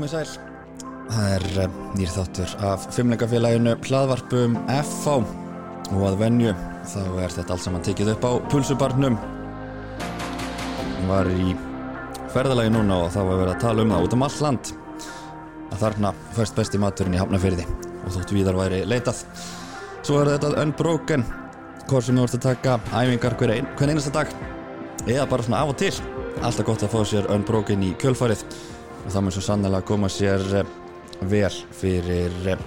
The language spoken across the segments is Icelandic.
Komið sæl. Það er uh, nýr þáttur af fimmleikafélaginu hlaðvarpum FH og að venju þá er þetta allt saman tekið upp á pulsubarnum. Var í ferðalagi núna og þá var verið að tala um það út um all land að þarna fyrst besti maturinn í Hafnafyrði og þótt víðar væri leitað. Svo er þetta unbroken, hvort sem þú ert að taka æfingar hver, ein, hver einasta dag eða bara svona af og til. Alltaf gott að fá sér unbroken í kjölfarið og það mun svo sannlega koma sér eh, vel fyrir eh,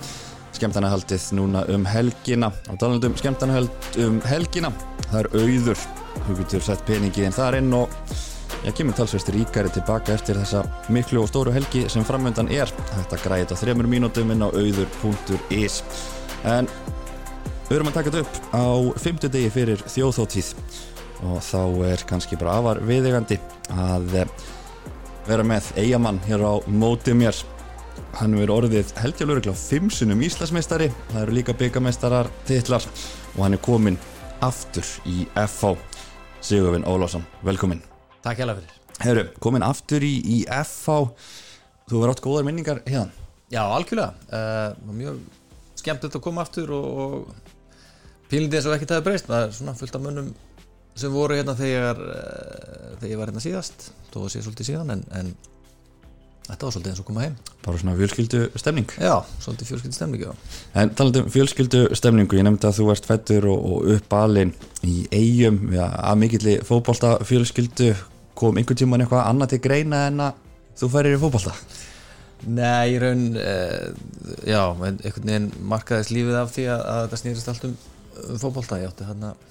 skemmtarnahaldið núna um helgina. Og talandum skemmtarnahald um helgina það er auður, þú getur sett peningið inn þar inn og ég kemur talsvist ríkari tilbaka eftir þessa miklu og stóru helgi sem framöndan er. Þetta græði þetta þremur mínútum inn á auður.is en við erum að taka þetta upp á fymtudegi fyrir þjóðþóttíð og þá er kannski bara afar viðegandi að eh, vera með eigamann hér á mótið mér. Hann er orðið heldjálfur á fimsunum Íslasmeistari það eru líka byggameistarar titlar og hann er komin aftur í FH Sigurvin Ólásson, velkomin Takk hjá fyrir. Herru, komin aftur í, í FH þú verður átt góðar minningar hérna Já, algjörlega. Uh, mjög skemmtilegt að koma aftur og, og pílindi eins og ekkert það er breyst. Það er svona fullt af mönnum sem voru hérna þegar uh, þegar ég var hérna síðast þó að sé svolítið síðan en, en þetta var svolítið eins og koma heim. Bara svona fjölskyldu stemning. Já, svolítið fjölskyldi stemning já. En talandum fjölskyldu stemningu, ég nefndi að þú ert fættur og, og uppalinn í eigum ja, að mikilli fótbolta fjölskyldu kom einhvern tíman eitthvað annað til greina en að þú færir í fótbolta? Nei, ég raun uh, já, einhvern veginn markaðist lífið af því að, að þetta snýrist allt um, um fótbolta. Ég átti hann að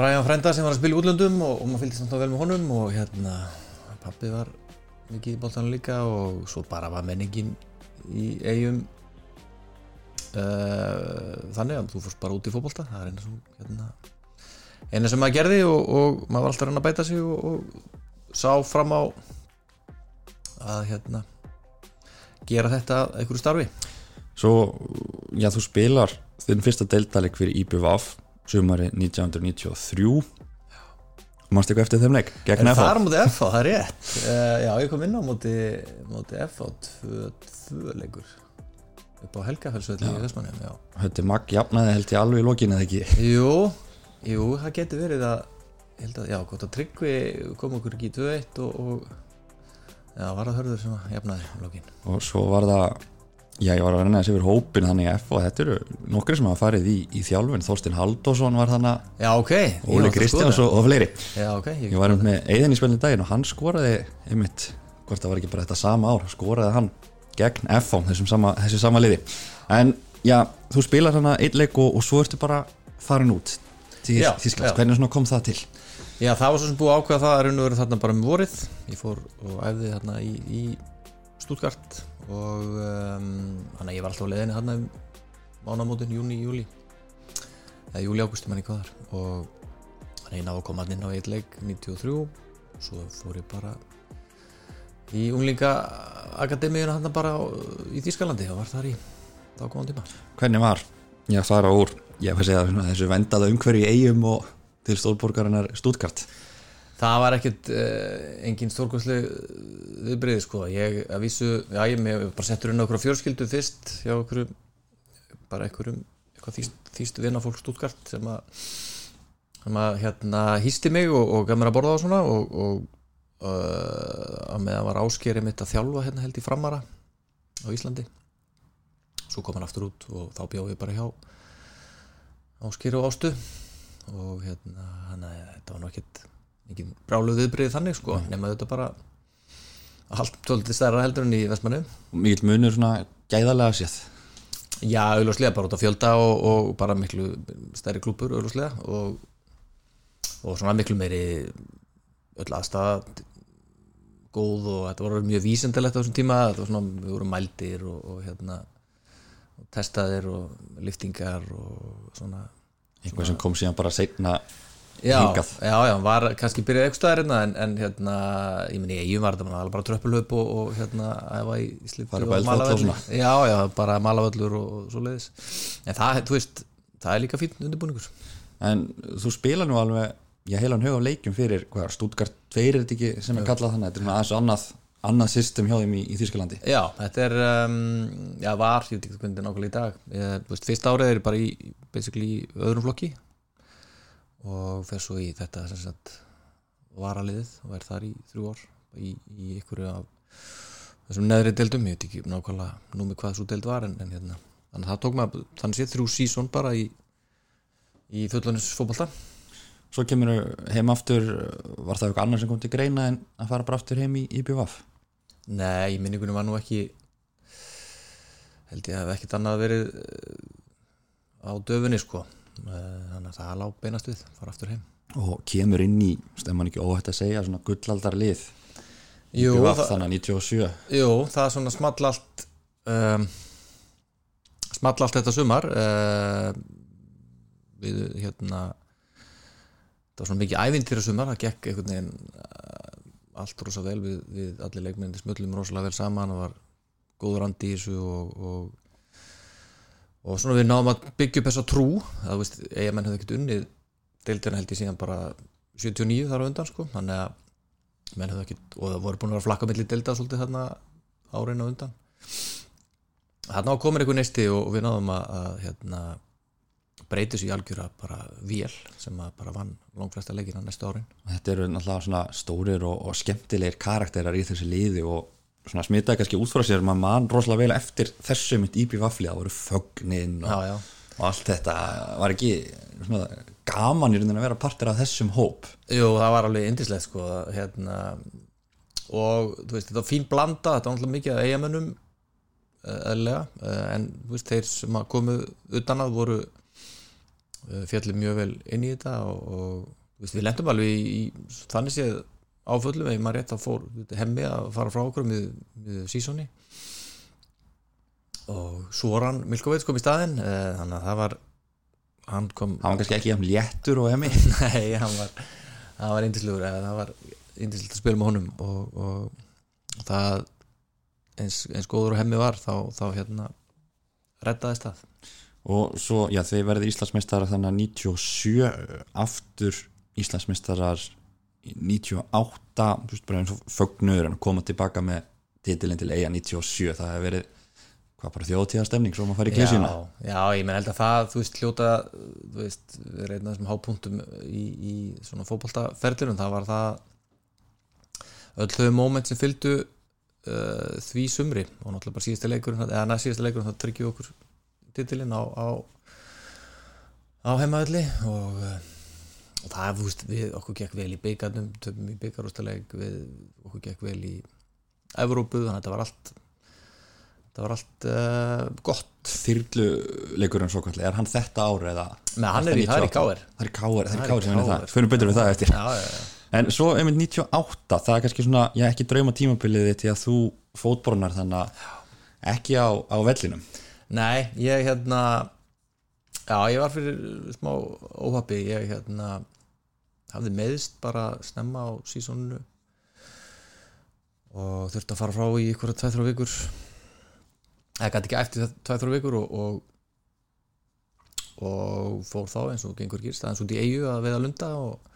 fræðan frænda sem var að spila í útlöndum og, og maður fylgdi samt á vel með honum og hérna, pappi var mikið í boltanum líka og svo bara var menningin í eigum uh, þannig að þú fórst bara út í fótbolta það er eina sem hérna, eina sem maður gerði og, og maður var alltaf að reyna að bæta sig og, og sá fram á að hérna gera þetta einhverju starfi. Svo, já, þú spilar þinn fyrsta deildalik fyrir IBVF sumari 1993 Mástu eitthvað eftir þeim leik? Gegn FH? það er móti FH, það er rétt uh, Já, ég kom inn á móti, móti FH 2-2 leikur upp á Helgafellsvelli í já. Þetta Magg jafnaði held ég alveg í lokinu eða ekki Jú, jú, það getur verið að ég held að, já, gott að Tryggvi kom okkur ekki í 2-1 og, og já, var það hörður sem að jafnaði lokin og svo var það já ég var að reyna þessi yfir hópin þannig að F og þetta eru nokkri sem hafa farið í, í þjálfin Þorstein Halldórsson var þannig Já, ok. Ég Óli að Kristjáns og, og fleiri. Já, ok ég var einmitt með Eðin í spilinu daginn og hann skoraði einmitt, hvort það var ekki bara þetta sama ár skoraði hann gegn F þessum sama, þessu sama liði. En já, þú spilar hana einn leik og, og svo ertu bara farin út til Þísklands, hvernig kom það til? Já, það var svo sem búið að ákveða það að raun og verið þarna bara um vorið. Ég fór og æfði þarna í, í Stuttgart og um, þannig að ég var alltaf á þarna um mánamótin, júni, júli eða júli, águsti manni hvað þar og þannig að ég náðu að koma hann inn á eitt leik 93 svo fór ég bara í unglinga akademíuna þarna bara á, í Þýskalandi. Og var þar í góðan tíma. Hvernig var? Ég að fara úr. Ég fæ að segja þessu vendaða umhverju í eigum og til stórborgarinnar Stuttgart Það var ekkert uh, engin stórkostleg viðbreyði sko. Ég að vísu, já ég með bara settur inn á okkur fjörskildu fyrst hjá okkur bara einhverjum eitthvað þýst, þýst vinafólk stútkart sem að sem að hérna hýsti mig og, og gaf mér að borða á svona og, og uh, að meðan var áskeri mitt að þjálfa hérna held í framara á Íslandi. Svo kom hann aftur út og þá bjóð ég bara hjá áskeri og ástu og hérna hann að þetta var nú ekkert engin brálu viðbrið þannig sko nema þetta bara tóltið stærra heldur en í Vestmannu mikill munur svona gæðalega séð. Já, auðvitað bara út af fjölda og, og bara miklu stærri klúpur auðvitað og, og svona miklu meiri öll aðstæða góð og þetta var mjög vísendalegt á þessum tíma þetta var svona, við vorum mældir og, og hérna og testaðir og liftingar og svona eitthvað sem kom síðan bara seinna já, já, já, hann var kannski byrjað eitthvað hérna en, en hérna, ég meni, ég var þetta bara, bara tröppulhaup og, og hérna æfa í, Fara og malavöllur já, já, bara malavöllur og, og svo leiðis en það, þú veist, það er líka fínt undirbúningur. En þú spila nú alveg ég heilan hög á leikjum fyrir hvað, Stuttgart 2 er þetta ekki sem er kallað þannig? Þetta er svona aðeins annað annað system hjá þeim í, í Þýskalandi. Já, þetta er um, já, var, ég veit ekki hvernig þetta er nákvæmlega í dag. Ég, veist, fyrsta árið er bara í basically í öðrum flokki og fer svo í þetta sagt varaliðið og er þar í þrjú ár í, í ykkur af þessum neðri deildum, ég veit ekki nákvæmlega númi hvað svo deild var en, en hérna. Þannig að það tók maður, þannig sé þrjú sísón bara í, í fullunins fótbolta Svo kemur heim aftur var það eitthvað annar sem kom til greina en að fara bara aftur heim í IBVF Nei, í minningunum var nú ekki held ég að hef ekkert annað verið eh, á döfunni sko þannig að það lág beinast við fara aftur heim. Og kemur inn í, stemman ekki óhætt að segja svona gullaldar lið Jú, það, þannig að 97 jú, það er svona small allt um, small allt þetta sumar. Uh, við hérna það var svona mikið ævintýra sumar það gekk einhvern veginn uh, allt rosa vel við, við allir leikmenni smullum rosalega vel saman og var góður andi í þessu og, og og svona við náðum að byggja upp þessa trú. Það veist, eigamenn hefði ekkert unnið deildina held ég síðan bara 79 þar á undan sko, þannig að menn hefði ekkert, og það voru búin að vera flakka milli deilda svolítið þarna áreina undan. Þarna á komin einhver neisti og, og við náðum að, að hérna, breytis í algjöra bara vél sem að bara vann langflesta leikina næstu árin. Þetta eru náttúrulega svona stórir og, og skemmtilegir karakterar í þessu liði og svona smitaði kannski út frá sér maður mann rosalega vel eftir þessu mynd IBVF það voru fögnin og, já, já. og allt þetta var ekki svona, gaman í rauninni að vera partur af þessum hóp Jú, það var alveg indislegt sko hérna, og þú veist, þetta var fín blanda þetta var náttúrulega mikið að eigamönnum eðlega, en þú veist, þeir sem að komu utan að voru fjallið mjög vel inn í þetta og, og veist, við lendum alveg í, í þannig séð áföllum ef maður rétt að fór hemmi að fara frá okkur með, með sísóni og Soran Milkovits kom í staðin þannig að það var hann kom hann var kannski ekki jafn léttur og hemmi. Nei, hann var, hann var indislugur eða það var indislegt að spila með honum. Og, og það eins, eins góður og hemmi var þá, þá hérna reddaðist það. Og svo, já, þeir verði Íslandsmeistarar þannig að 97 aftur Íslandsmeistarar 98, þú veist bara eins og fögnuður en koma tilbaka með titilinn til eiga 97, það hefur verið hvað bara þjóðtíðastemning svo maður fari í klísjuna já, já, ég menn held að það, þú veist, hljóta þú veist, við reyna þessum hápunktum í, í svona fótballtaferðlunum það var það öll þau moment sem fylgdu uh, því sumri og náttúrulega bara síðasta leikurinn eða næst síðasta leikurinn þá tryggjum okkur titilinn á á, á heimaðalli og, og það, þú veist, við okkur gekk vel í byggarnum, töfum í byggarústaleg við okkur gekk vel í Evrópu, þannig að þetta var allt það var allt uh, gott. Þyrluleikurinn svo kalli, er hann þetta ári eða? Nei, hann er í, það er í Káir það er í Káir, það er í er Káir sem er það, fyrir betur við það eftir. Já, já, já. en svo einmitt 98, það er kannski svona ég ekki drauma tímabilið þitt því að þú fótbornar þannig ekki á, á vellinum. Nei, ég hérna já, ég var fyrir smá óhafi, ég hérna hafði meðist bara snemma á sísóninu og þurfti að fara frá í ykkur að 2-3 vikur. Eða gæti ekki eftir 2-3 vikur og, og og fór þá eins og gengur gýrst aðeins út í eigu að veiða lunda og,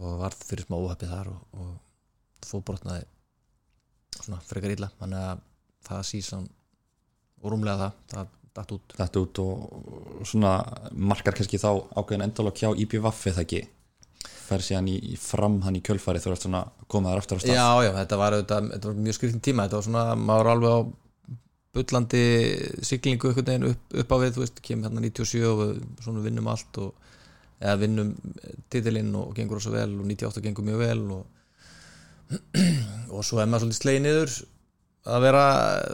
og var fyrir smá óhafi þar og, fótbrotnaði svona frekar illa. Þannig að það sísón og rúmlega það, það datt út. Þetta út og svona markar kannski þá ákveðin endalok hjá IPVF eða ekki fær síðan í, í fram hann í kjölfari þú ert svona komað þar aftur á stað. Já, já, þetta var, auðvitað, þetta var mjög skriftin tíma þetta var svona, maður var alveg á bullandi siglingu upp, upp á við, þú veist, kemur hérna 97 og svona vinnum allt og eða vinnum titilinn og gengur svo vel og 98 gengur mjög vel og, og svo er maður svolítið slegið niður að vera,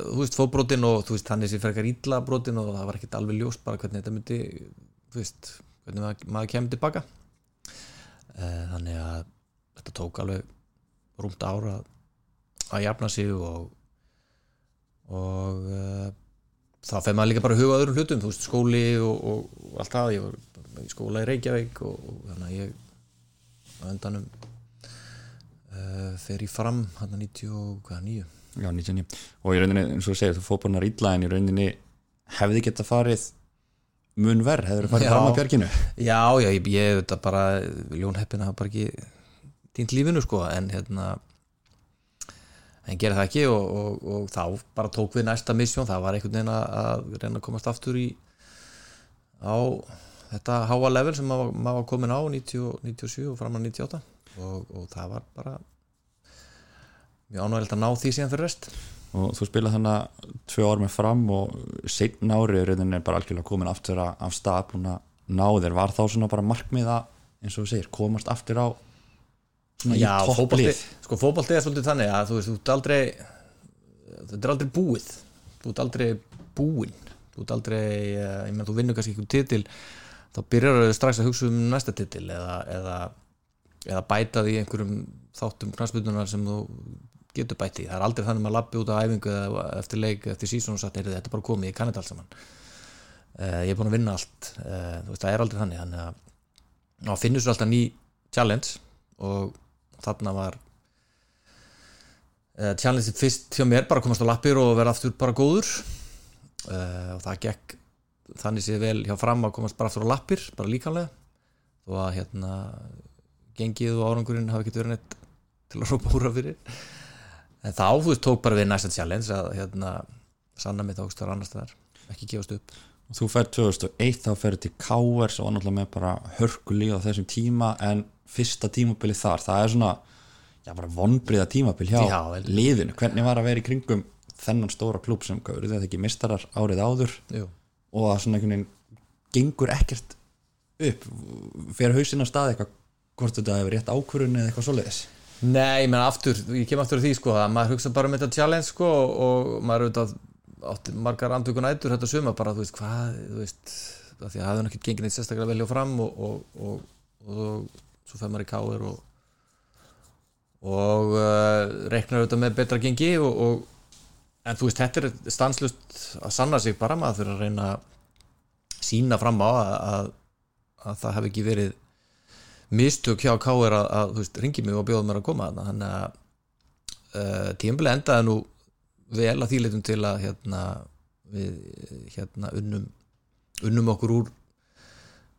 þú veist, fóbrotin og þú veist, hann er sér frekar ítla brotin og það var ekkert alveg ljóst bara hvernig þetta myndi þú veist, hvernig maður, kemur tilbaka þannig að þetta tók alveg rúmt ára að jafna sig og og uh, þá fer maður líka bara að huga öðrum hlutum, þú veist, skóli og, og, og allt það, ég var í skóla í Reykjavík og, og þannig að ég á endanum uh, fer í fram hann að 99 Já, 99 og í rauninni, eins og þú segir, þú fótbornar illa en í rauninni hefði geta farið mun verð, hefur farið Já. fram að björginu Já, já, ég, ég þetta bara Ljón Heppin hafa bara ekki týnt lífinu sko, en hérna en gera það ekki og, og, og þá bara tók við næsta misjón það var einhvern veginn að, að reyna að komast aftur í á þetta háa level sem maður, maður var komin á 90, 97 og fram á 98 og, og það var bara mjög ánægilegt að ná því síðan fyrir rest og þú spila þannig tvö ár með fram og setn ári raunin er bara algjörlega komin aftur af stað búin að ná þér, var þá svona bara markmiða eins og þú segir, komast aftur á svona í Já, fótbolti, topplið sko fótbolti er svolítið þannig að þú veist, þú ert aldrei þetta er aldrei búið. Þú ert aldrei búinn. Þú ert aldrei, eh, ég meðan þú vinnur kannski einhvern titil þá byrjar þau strax að hugsa um næsta titil eða, eða, eða bæta því einhverjum þáttum knastbyrnunar sem þú getur bætt í, það er aldrei þannig að maður lappi út á æfingu eftir leik, eftir sísón og sagt, "Heyrðu, þetta er bara komið, ég kann þetta allt saman. Uh, ég er búin að vinna allt. Uh, veist, það er aldrei þannig. Þannig að þá finnur svo alltaf ný challenge og þarna var uh, challenge fyrst hjá mér bara komast á lappir og vera aftur bara góður. Og það gekk þannig séð vel hjá fram að komast bara aftur á lappir bara líkanlega og að hérna gengið og árangurinn hafi ekki verið neitt til að rópa úra fyrir en þá þú veist tók bara við næsta challenge að hérna sanna mig þá ákstar annars þar ekki gefast upp. Og þú fær 2001 þá ferði til sem var náttúrulega með bara hörkulíð á þessum tíma en fyrsta tímabili þar, það er svona já bara vonbriða tímabil hjá Já, liðinu, hvernig var að vera í kringum þennan stóra klúb sem eru þetta ekki mistarar árið áður Jú. og að svona einhvern veginn gengur ekkert upp fyrir hausinn að staði eitthvað hvort þetta hefur rétt ákvörun eða eitthvað svoleiðis Nei, ég menna aftur, ég kem aftur að því sko að maður hugsa bara um þetta challenge sko og maður auðvitað átti margar andvöku nætur þetta suma bara, þú veist, hvað þú veist, af því að það hefði náttúrulega gengið neitt sérstaklega vel hjá fram og, og, og, og svo fer maður í káir og uh, reiknar auðvitað með betra gengi og, en þú veist, þetta er stanslust að sanna sig bara maður fyrir að reyna að sína fram á að, að, að það hef ekki verið mistök hjá K.R. að, að þú veist, ringi mig og bjóða mér að koma þannig að uh, tímabili endaði nú vel að þýleitum til að hérna við hérna unnum unnum okkur úr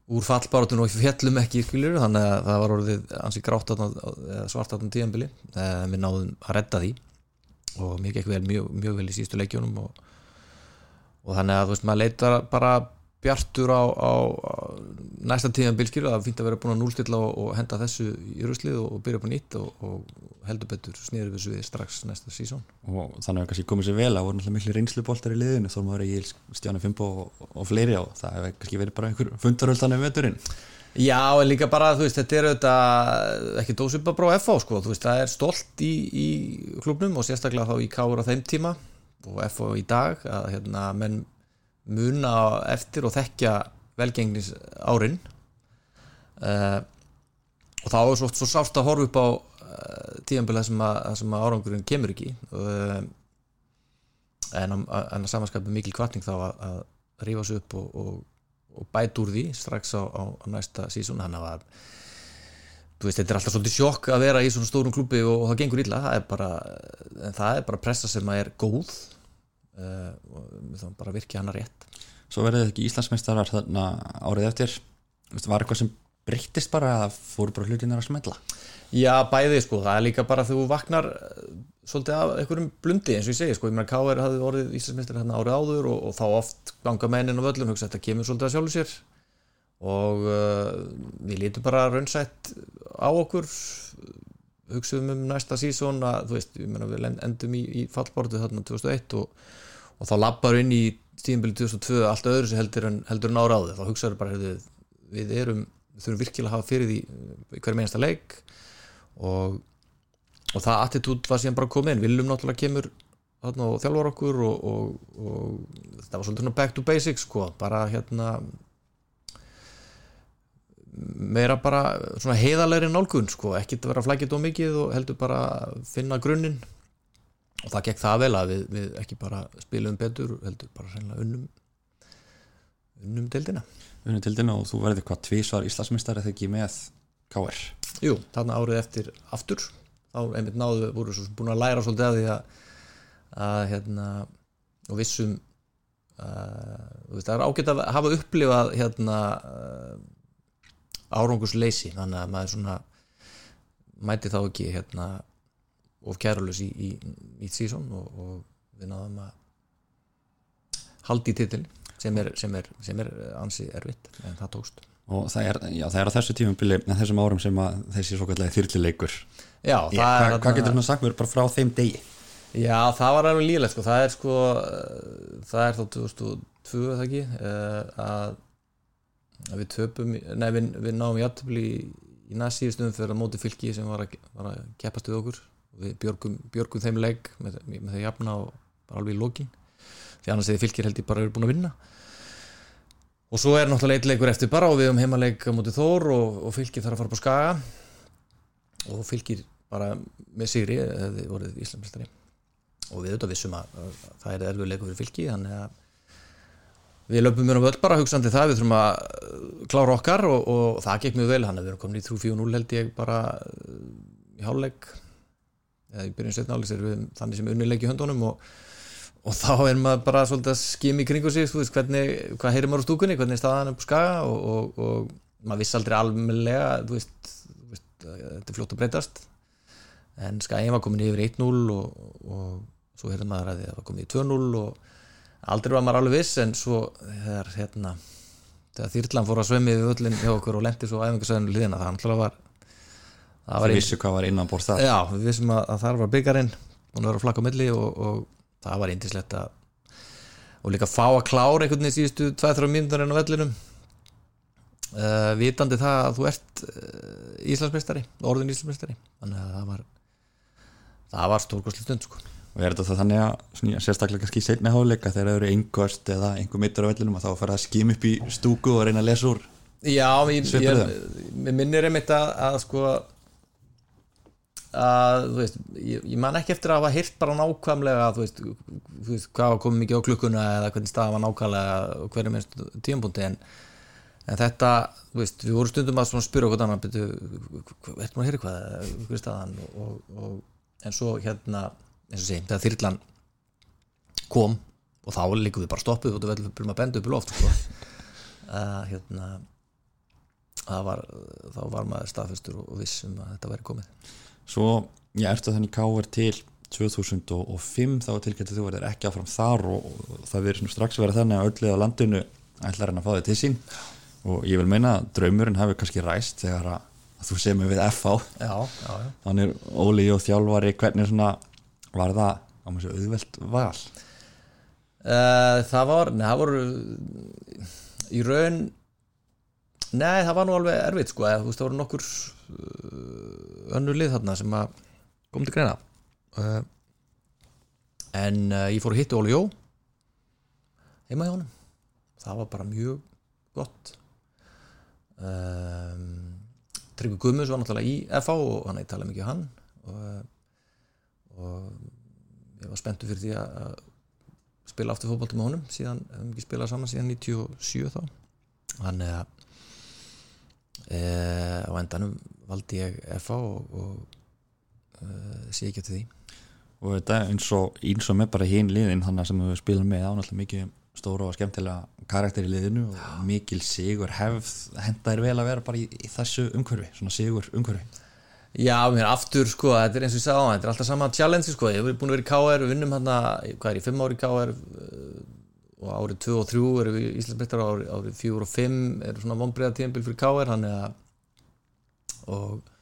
úr fallbáratun og fjallum ekki skiljur, þannig að það var orðið ansi grátt svartatun tíðanbili uh, við náðum að redda því og mér gekk vel, mjög, mjög vel í sístu leikjónum og, og þannig að þú veist, maður leitar bara bjartur á, á, á næsta tíðan bilskir það er fínt að vera búin að núlstilla og, og henda þessu í ruslið og, og byrja upp á nýtt og, og heldur betur snýður við sviði strax næsta sísón og þannig að kannski komið sér vel að voru miklu reynsluboltar í liðinu þó maður ekki Stjáni Fimbo og, og fleiri og það hefur kannski verið bara einhver fundaröldan um veturinn. Já, en líka bara, þú veist, þetta er auðvitað ekki dósipa brá FH, sko, þú veist, það er stolt í, í klubnum og sérstaklega þá í káur á þeim tíma og FH í dag að hérna, menn muna eftir og þekkja velgengnis árin uh, og þá er svo, svo sást að horfa upp á uh, tíðanbila sem, sem að árangurinn kemur ekki. Uh, en, að, að samanskapi mikil kvartning þá að, að rífa sig upp og, og, og bæta úr því strax á, á, á næsta sísón hann að veist, þetta er alltaf svolítið sjokk að vera í svona stórum klubbi og, og það gengur illa. Það bara, en það er bara pressa sem að er góð við þá bara virkja hana rétt. Svo verðið þið ekki Íslandsmeistarar þarna árið eftir. Var eitthvað sem breyttist bara að fóru bara hlutinir að smella? Já, bæði sko, það er líka bara þú vaknar eh, svolítið af einhverjum blundi eins og ég segi, sko, ég meina K.R. hafði orðið Íslandsmeistar hérna árið áður og, og þá oft ganga mennin á völlum, hugsa þetta kemur svolítið að sjálfu sér. Og uh, við lítum bara raunsætt á okkur hugsaðum um næsta sísón að þú veist, ég meina við endum í, í fallbortu þarna 2001 og, og þá lappar inn í tíðinbili 2002 allt öðru sem heldur en, heldur en ára á þau þá hugsaður bara, heyrðu, við erum við þurfum virkilega að hafa fyrir því í hverjum einasta leik. Og, og það attitút var síðan bara komið inn. Viljum náttúrulega kemur og þjálfar okkur og, og, og þetta var svolítið back to basics sko, bara hérna meira bara heiðalegri nálgun sko, ekkert að vera flækjit og mikið og heldur bara finna grunninn og það gekk það vel að við, við ekki bara spilum betur, heldur bara reynilega unnum unnum deildina. Unni til dina og þú verðið hvað tvísvar Íslandsmeistar eða ekki með KR Jú, þarna árið eftir aftur þá einmitt náðu, voru svo búin að læra svolítið að því að, að hérna, og vissum uh, veist, það er ágætt að hafa upplifað hérna árangursleysi þannig að maður svona mæti þá ekki hérna of kærulus í, í nýtt sísón og, og við náðum að haldi í titil sem er, sem er, sem er ansi erfitt en það tókst. Og það er, já, það er á þessu tífumbili þessum árum sem að þessi svo kallega þyrlileikur Já, Ég, hvað, er hvað getur þú sagt mér bara frá þeim degi? Já, það var alveg líðilegt sko. það er sko það er þá 2002 það ekki eh, að, að við töpum nei, við, við náum játtöfli í, í næst síðustum fyrir að móti fylki sem var að, var að keppast við okkur við björgum, björgum þeim legg með, með þeir jafna og bara alveg í lokin. Því annars eða fylkir held ég bara eru búin að vinna. Og svo er náttúrulega eitt leikur eftir bara og við um heimaleik á móti Þór og, og fylkir þarf að fara på skaga. Og fylkir bara með sigri hefði voruð Íslandsmestari og við auðvitað vissum að, að það er erfið leikur fyrir fylki þannig að við löpum mér á völd bara hugsandi það við þurfum að uh, klára okkar og, og það gekk mjög vel þannig að við erum komin í 3-4-0 held ég bara uh, í hálfleik eða í byrjun setna álegs erum við þannig sem unnileik í höndunum og, og þá er maður bara svolítið að skimi kringu sig veist hvernig, hvað heyrir maður á stúkunni hvernig er staðan upp á skaga og, og, og maður viss aldrei almennilega þú veist, veist, þetta er fljótt að breytast. En skagin var komin yfir 1-0 og, svo heyrði maður að það var komið í 2-0 og aldrei var maður alveg viss en svo þegar hérna þegar þýrlan fór að svömmi við öllin hjá okkur og lendi svo æfingarsöðinu liðina það náttúrulega var það það var vissu hvað var innan bór það já, við vissum að, að þar var byggarinn að vera að flakka á milli og, og það var eindislegt að og líka fá að klára einhvern veginn í síðustu 2-3 mínútur en á vellinum. Uh, vitandi það að þú ert uh, Íslandsmeistari, orðin Íslandsmeistari þannig að það var það var stórkostlega stund sko. Og er þetta það þannig að sérstaklega kannski setna háleika þegar það eru einhverst eða einhver mittur á vellinum að þá fara að skim upp í stúku og reyna að lesa úr Já, ég, ég, ég minnir einmitt að, að sko að þú veist, ég, ég man ekki eftir að hafa hýrt bara nákvæmlega þú veist, þú veist, hvað komið mikið á klukkuna eða hvernig staða var nákvæmlega og hverju minnst tímapunkti en, en þetta, þú veist, við vorum stundum að spyrja okkur annan, betur ertum að heyra hvað, hverju staðan og, og, en svo hérna eins og sé, þegar þyrlan kom og þá líkum við bara stoppuð og við byrjum að benda upp í loft sko. uh, hérna það var, þá var maður staðfestur og vissum að þetta væri komið svo, ég ertu þannig káver til 2005 þá tilkættu þú verður ekki áfram þar og, og það verður strax verið þannig að öllið á landinu ætlar hann að fá þig til sín. Og ég vil meina að draumurinn hafi kannski ræst þegar að, að þú semur við FH já, já, já. þannig Óli og þjálfari hvernig svona var það á mjög auðvelt val? Uh, það var, neða, það voru í raun nei, það var nú alveg erfitt sko, eða, þú veist, það voru nokkur uh, önnur lið þarna sem að kom til greina. Uh, en uh, ég fór að hitta Óli Jó heima hjá honum. Það var bara mjög gott. Um, Tryggvi Guðmus var náttúrulega í FH og hann eitthvað mikið um hann og, og ég var spenntur fyrir því að spila aftur fótbolti með honum. Síðan, hefum ekki spilað saman síðan 97 þá. Þannig að e, á endanum valdi ég FA og, og e, sé ekki eftir því. Og þetta eins og eins og með bara hinn liðin þannig sem við spilum með ánáttúrulega mikið stóra og skemmtilega karakter í liðinu og mikil sigur hefð hendaðir vel að vera bara í, í þessu umhverfi svona sigur umhverfi. Já, mér aftur sko, þetta er eins og ég sagði á þetta er alltaf sama challenge sko, ég hef búin að vera í KR við vinnum hérna, hvað er ég, 5 ári í KR og árið 2 og 3 erum við Íslandsbyrtar árið, árið 4 og 5 eru svona vonbreiða tíðanbíl fyrir KR og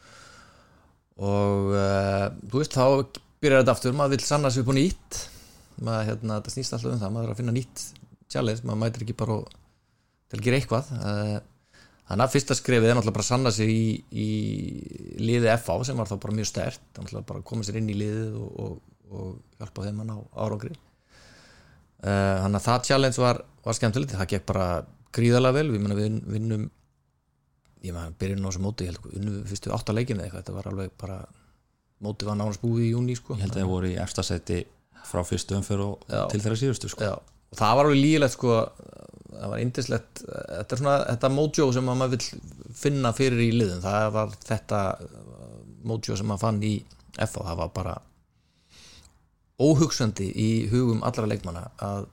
og uh, þú veist, þá byrjar þetta aftur, maður vil sanna upp á nýtt maður, hérna, þetta snýst alltaf um það maður er að finna nýtt challenge, maður mætir ekki bara og, til að gera eitthvað uh, Þannig að fyrsta skrefið er náttúrulega bara að sanna sig í, í liði FA sem var þá bara mjög stert, náttúrulega bara að koma sér inn í liðið og, og, og hjálpa þeim að ná árangri. Uh, þannig að það challenge var, var skemmtilegt, það gekk bara gríðalega vel, við við vinnum, ég maður byrjum á þessu móti, ég held að unnum við fyrstu átta leikinu eitthvað, þetta var alveg bara, móti var nánast búið í júni sko. ég held að það voru í efstasæti frá fyrstu Já. til þeirra síðustu sko. Það var alveg lígilegt sko. Það var indislegt þetta er svona, þetta mojo sem að maður vill finna fyrir í liðum, það var þetta uh, mojo sem maður fann í FA, það var bara óhugsandi í hugum allra leikmanna að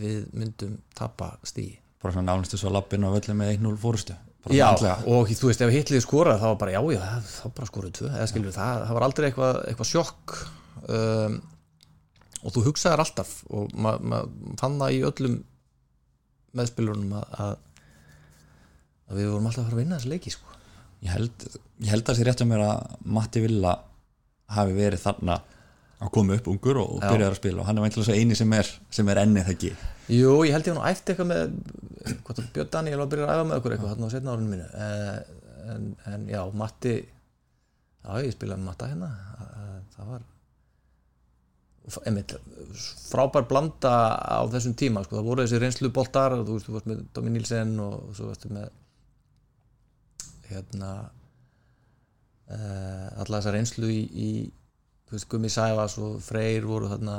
við myndum tapa stíi bara svona nánustu svo lappin á völlum með 1-0 fórustu bara Já, andlega. og þú veist, ef hitliði skorað þá var bara, já, já, þá bara skoruðu tvö eða skilur, það, það var aldrei eitthvað, eitthvað sjokk um, og þú hugsaðir alltaf og maður ma fann það í öllum meðspilurunum að, að, við vorum alltaf að fara að vinna þessi leiki sko. ég held, ég held að sér rétt að mér að Matti Villa hafi verið þarna að koma upp ungur og, byrja að spila og hann er veintilega svo eini sem er, sem er ennið það ekki. Jú, ég held ég hann ætti eitthvað með hvað það Björn Daniel var að byrja að æfa með okkur eitthvað þarna á setna árunum mínu. Eh, en, en já, Matti já, ég spilaði með Matta hérna. Eh, það var einmitt, frábær blanda á þessum tíma, sko, það voru þessi reynslu boltar, þú veist, þú varst með Domi Nílsen og svo varstu með hérna uh, alla þessa reynslu í, í þú veist, Gummi Sæfas og Freyr voru þarna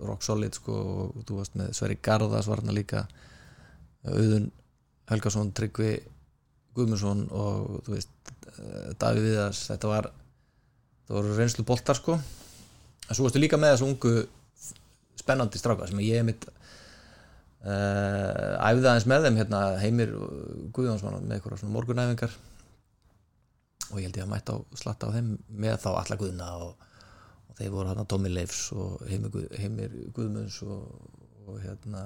rock solid sko og þú varst með Sverri Garðas var þarna líka Auðun Helgason, Tryggvi Guðmundsson og þú veist eh, Davíð Viðars, þetta var það voru reynslu boltar sko. En svo varstu líka með þessu ungu spennandi stráka sem ég mitt uh, æfði aðeins með þeim hérna Heimir Guðjóns var með eitthvað svona morgunæfingar. Og ég held ég að mæta á slatta á þeim með þá alla Guðna og, og þeir voru hérna Tommy Leifs og Heimir, Guð, Heimir Guðmunds og, og hérna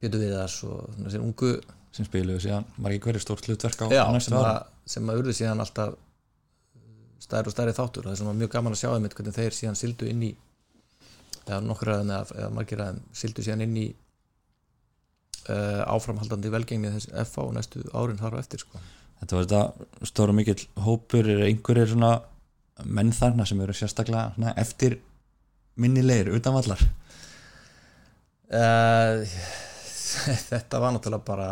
Pétur Viðars og svona þessi ungu sem spiluðu síðan var ekki hverju stórt hlutverk á já, á næstu sem, ára að, sem að urðu síðan alltaf stærri og stærri þáttur og það er var mjög gaman að sjá þeim hvernig þeir síðan sildu inn í eða nokkur aðeim eða, eða margir aðeim sildu síðan inn í uh, áframhaldandi velgengni þess FA og næstu árin þar á eftir sko. þetta var þetta stóra mikill hópur er einhverjir svona menn þarna sem eru sérstaklega svona, eftir minnilegir utanvallar uh, þetta var náttúrulega bara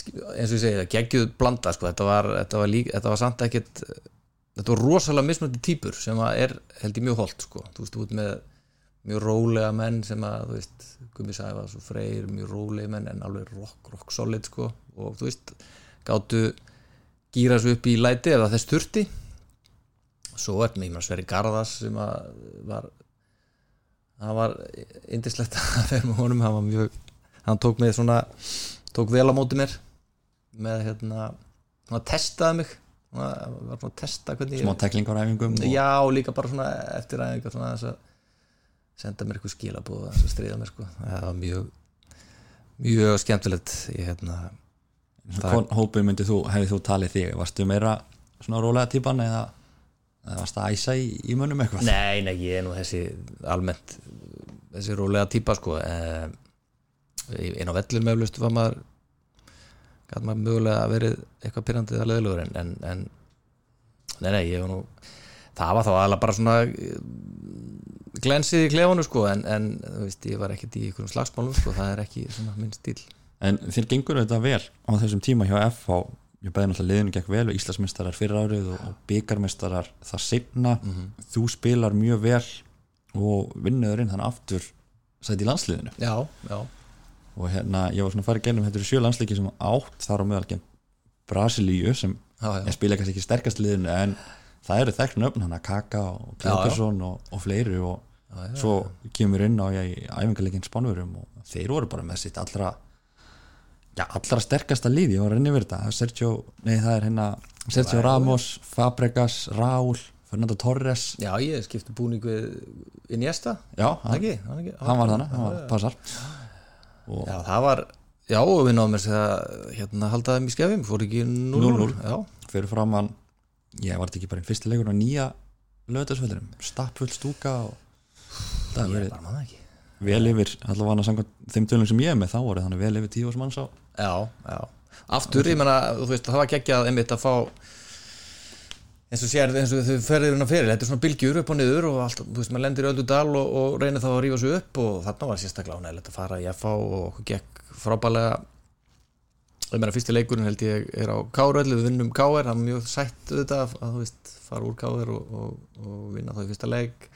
eins og ég segi það geggjuð blanda sko. þetta, var, þetta, var líka, þetta var samt ekkit þetta var rosalega mismöndi típur sem er held ég mjög holdt sko. þú veist, út með mjög rólega menn sem að, þú veist, Gumi Sæfas og Freyr, mjög rólega menn en alveg rock, rock solid sko og þú veist, gáttu gýra svo upp í læti það þess þurfti svo er með mér Sverri Garðas sem að var það var indislegt að vera með honum hann mjög, hann tók mig svona tók vel á móti mér með hérna, hann testaði mig hann var svona að testa smá teklingar á æfingum og já, líka bara svona eftir aðeins svona þess að senda mér eitthvað skilabóð að stríða mér sko. Það var mjög mjög skemmtilegt ég hérna hvern hópur myndi þú, hefði þú talið þig? Varstu meira svona rólega típan eða, eða varstu að æsa í, í mönnum eitthvað? Nei, nei, ég er nú þessi almennt þessi rólega típa sko. Eh, inn á vellur meðlust var maður gæti maður mögulega verið eitthvað pyrrandið að leðilegur en, en, en nei, nei, ég var nú það var þá alveg bara svona eh, glensið í klefunu sko en, en þú veist, ég var ekkert í einhverjum slagsmálum sko, það er ekki svona minn stíl En þér gengur þetta vel á þessum tíma hjá FH ég bæði náttúrulega liðinu gekk vel Íslandsmeistarar fyrir árið og, og byggarmeistarar það seinna, þú spilar mjög vel og vinnuðurinn þannig aftur sæti í landsliðinu. Já, já, og hérna ég var svona að fara í gennum þetta eru sjö landsleiki sem átt þar á meðal gegn Brasilíu sem já, ég spila kannski ekki sterkast liðinu en það eru þekkn öfn hann að Kaka og Klebersson og, og fleiri og svo kemur inn á ég í æfingarleikin spánverum og þeir voru bara með sitt allra já, allra sterkasta var að reyna yfir þetta. Sergio, nei það er hérna Sergio Ramos, Fabregas, Raúl Fernando Torres. Já, ég skipti búning við Iniesta, já, hann ekki, hann ekki? hann var þannig, hann var passar. Og Já, það var, já, og við náðum þess að hérna halda þeim í skefum, fór ekki 0-0 0-0. Já, fyrir fram hann ég var ekki bara einn fyrsti leikur á nýja lögðarsvöldurum, stappfull stúka og það er verið bara manna ekki vel yfir, allavega sanga þeim tölum sem ég er með þá voru þannig vel yfir tíu ás manns á. Já, já, aftur, ég menna, þú veist, það var geggjað einmitt að fá eins og sér, eins og þau ferðir hérna fyrir þetta er svona bylgjur upp og niður og allt, þú veist, maður lendir í öllu dal og, og reynir þá að rífa sig upp og þarna var sérstaklega ánægilegt að fara í FH og okkur gekk frábælega ég meina, fyrsti leikurinn held ég er á KR við vinnum KR, það er mjög sætt auðvitað að, þú veist, fara úr KR og, og, og vinna þá í fyrsta leik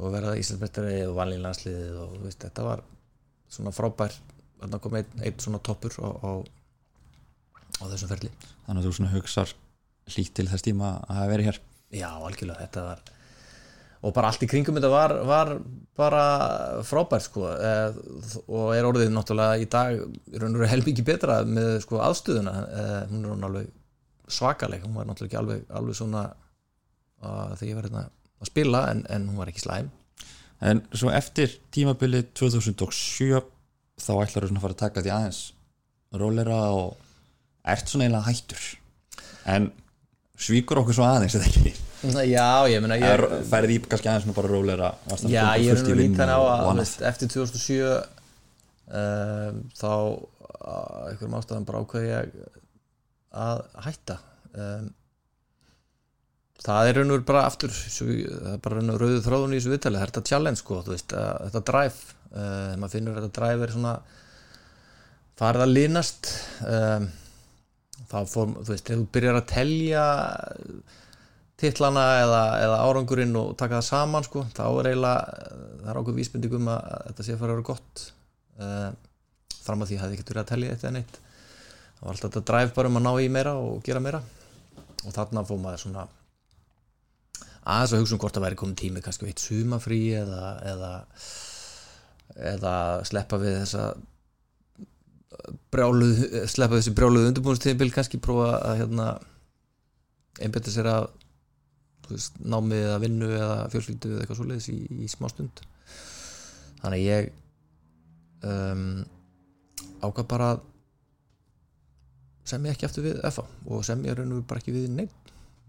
og verða Íslandsmeistari og vanlín landsliðið og veist, þetta var svona frábær þarna kom einn, einn svona toppur á, á, á þessum ferli. Þannig að þú svona hugsar hlýtt til þess tíma að hafa verið hér. Já, algjörlega, þetta var og bara allt í kringum þetta var, var bara frábært sko eh, og er orðið náttúrulega í dag er hann helmikið betra með sko aðstöðuna. Eh, hún er hún alveg svakaleg hún var náttúrulega ekki alveg, alveg svona að þegar ég var hérna að spila en, en hún var ekki slæm. En svo eftir tímabili 2007 þá ætlar þú svona að fara að taka því aðeins rólera og ert svona eiginlega hættur. En svíkur okkur svo aðeins eða ekki? Já, ég meina ég, færið í kannski aðeins svona bara rólera Já, ég er nú líka á og að eftir 2007 um, þá að einhverjum ástæðan bara ákveði ég að hætta. Um, það er raun og veru bara aftur það er bara raun og veru rauðu þráðun í þessu viðtali. Það er þetta challenge sko, veist, að, þetta drive uh, maður finnur að þetta drive er svona farið að linast um, þá fór, þú veist, þegar þú byrjar að telja titlana eða, eða árangurinn og taka það saman sko, þá er eiginlega það er ákveð vísbending um að, að þetta sé að fara að vera gott. Uh, fram að því hafði ekkert verið að telja þetta neitt. Það var alltaf þetta drive bara um að ná í meira og gera meira. Og þarna fór maður svona aðeins að hugsa um hvort það væri komin tími kannski veit sumafrí eða eða, eða sleppa við þessa brjáluð sleppa þessi brjáluð undirbúinstíðinbil kannski prófa að hérna einbetta sér að veist, námið eða vinnu eða fjölskyldu eða eitthvað svoleiðis í, í smá stund. Þannig að ég um, ákvað bara sem ég ekki eftir við FA og sem ég raun og bara ekki við neitt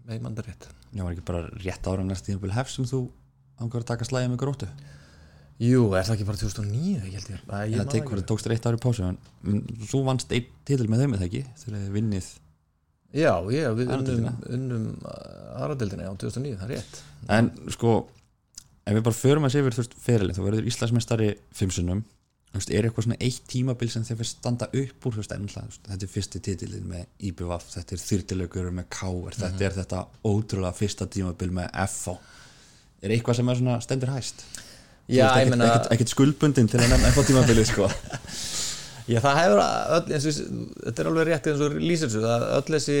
með ég mandar rétt. Já, var ekki bara rétt ára næst tímabil hef sem þú ángur að taka slæðið með gróttu? Jú, er það ekki bara 2009 ég held ég, að, ég tekur, ekki. tókst þér eitt ári pásu en þú vannst einn titil með þeim eða ekki? Þegar þið vinnið Já, já, við unnum, unnum aðradeldina á 2009, það er rétt. En sko ef við bara förum að sé yfir þú verður Íslandsmeistari fimmsunum þú veist, er eitthvað svona eitt tímabil sem þið fyrir standa upp úr veist, ennlega, þetta er fyrsti titilin með IBVF, þetta er þyrtilögur með KR, þetta er þetta ótrúlega fyrsta tímabil með FH er eitthvað sem er svona stendur hæst? Já, veist, meina ekkert, ekkert skuldbundin til að nefna FH tímabilið sko. Já, það hefur öll, eins og, þetta er alveg rétt eins og lýsir þessu, að öll þessi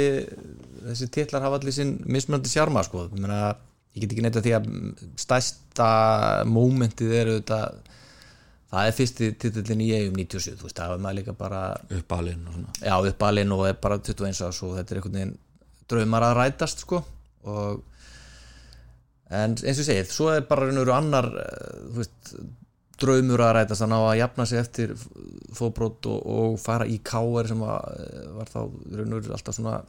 þessi titlar hafa allir sinn mismunandi sjarma, sko, ég meina ég get ekki neitt að því að stærsta mómentið er auðvitað það er fyrsti titillin í eigum 97, þú veist, það er maður líka bara uppalinn og svona. Já, uppalinn og er bara 21 árs og þetta er einhvern veginn draumar að rætast, sko. Og en eins og segið, svo er bara veru annar eh, þú veist, draumur að rætast. Að ná að jafna sig eftir fóbrót og, og fara í káer sem að, eh, var þá veru alltaf svona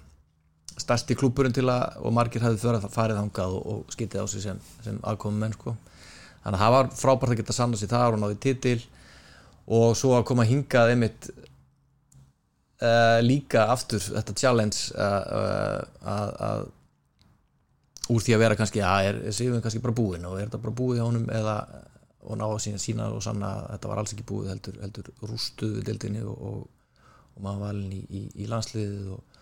stærsti klúburinn til að og margir hafði farið þangað og, og skitið á sig sem, sem aðkomum menn sko. Þannig að það var frábært að geta sanna sig þar og náði titil. Og svo að koma hingað einmitt uh, líka aftur þetta challenge uh, að, að úr því að vera kannski að er, Sigurinn kannski bara búinn og er þetta bara búið hjá honum? Eða og ná að sína, sína og sanna að þetta var alls ekki búið heldur, heldur rústuðu deildinni og, og, og maður valin í, í, í landsliðið og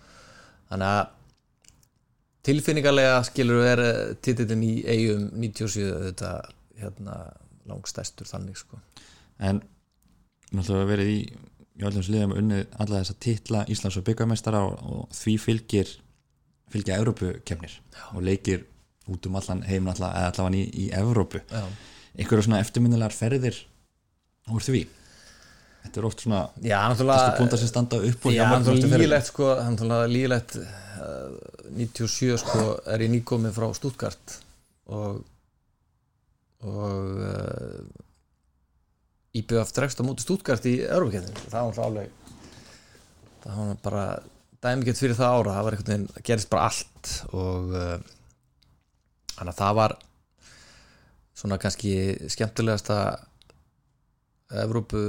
þannig að tilfinningarlega skilur er titillin í eigum 97 þetta hérna langstæstur þannig sko. En náttúrulega verið í í öllum sliðum unnið alla þessa titla Íslands og byggamestara og, og því fylgir fylgja Evrópukefnir og leikir út um allan heim allan, eða allan í, í Evrópu. Já. einhverju svona eftirminnilegar ferðir úr því? Þetta er oft svona Já, þessu púnta sem standa upp og Já, hjá hann mörgum lígilegt sko, uh, 97 sko er ég nýkomið frá Stuttgart og og uh, IBF dregst á móti Stuttgart í Europakefninu, það var alveg það var bara dæmigett fyrir það ára, það var einhvern veginn það gerist bara allt. Og uh, þannig að það var svona kannski skemmtilegasta Evrópu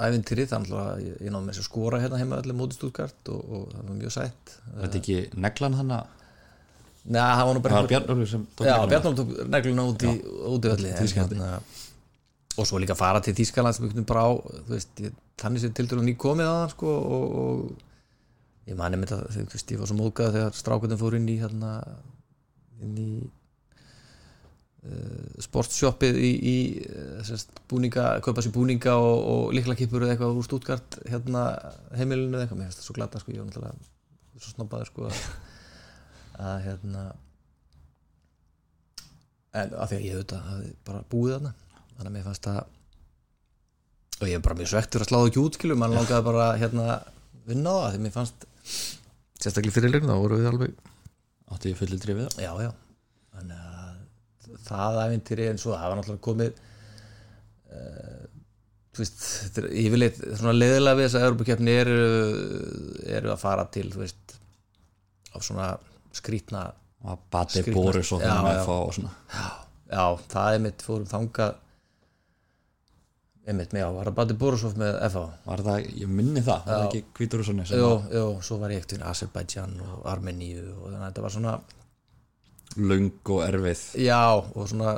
ævintýri þannig að ég, ég með þess að skora hérna heima allir móti Stuttgart og, og það var mjög sætt. Var þetta ekki neglan hann að Nei, það var nú bara Bjarnólfur sem tók Já, negluna? Bjarnólf tók negluna út í, í öllu hérna, og svo líka fara til ég, þannig sem til dælu ný komið að sko, og, og ég mani með það veist, ég var svo móðgað þegar strákundin fór inn í hérna, inn í uh, sportshoppið í, í uh, sérst, búninga, kaupa sér búninga og, og líkla kipur eða eitthvað úr Stuttgart hérna heimilinu eða eitthvað, mér finnst það svo glata sko, ég var náttúrulega svo snobbaður sko að, að hérna en af því að ég auðvitað hafði bara búið þarna þannig að mér fannst það og ég er bara mjög svektur að sláða ekki út skilur mann langaði bara hérna vinna á það því mér fannst sérstaklega fyrir leiknum þá voru við alveg átti ég fullir drifið það já já. Þannig að það æfintýri en svo það var náttúrulega komið uh, þú veist þetta er yfirleitt svona leiðilega við þess að Europakefni eru, eru að fara til þú veist á svona skrítna og Bati Já, þannig já. að fá og svona. Já, það er mitt fórum þangað. Einmitt, já, var það Bati Borisov með FH var það, ég minni það, það var ekki Kvítur og svona sem Jú, var? jú, svo var ég ekkert Azerbaijan og Armeníu og þannig að þetta var svona löng og erfið. Já, og svona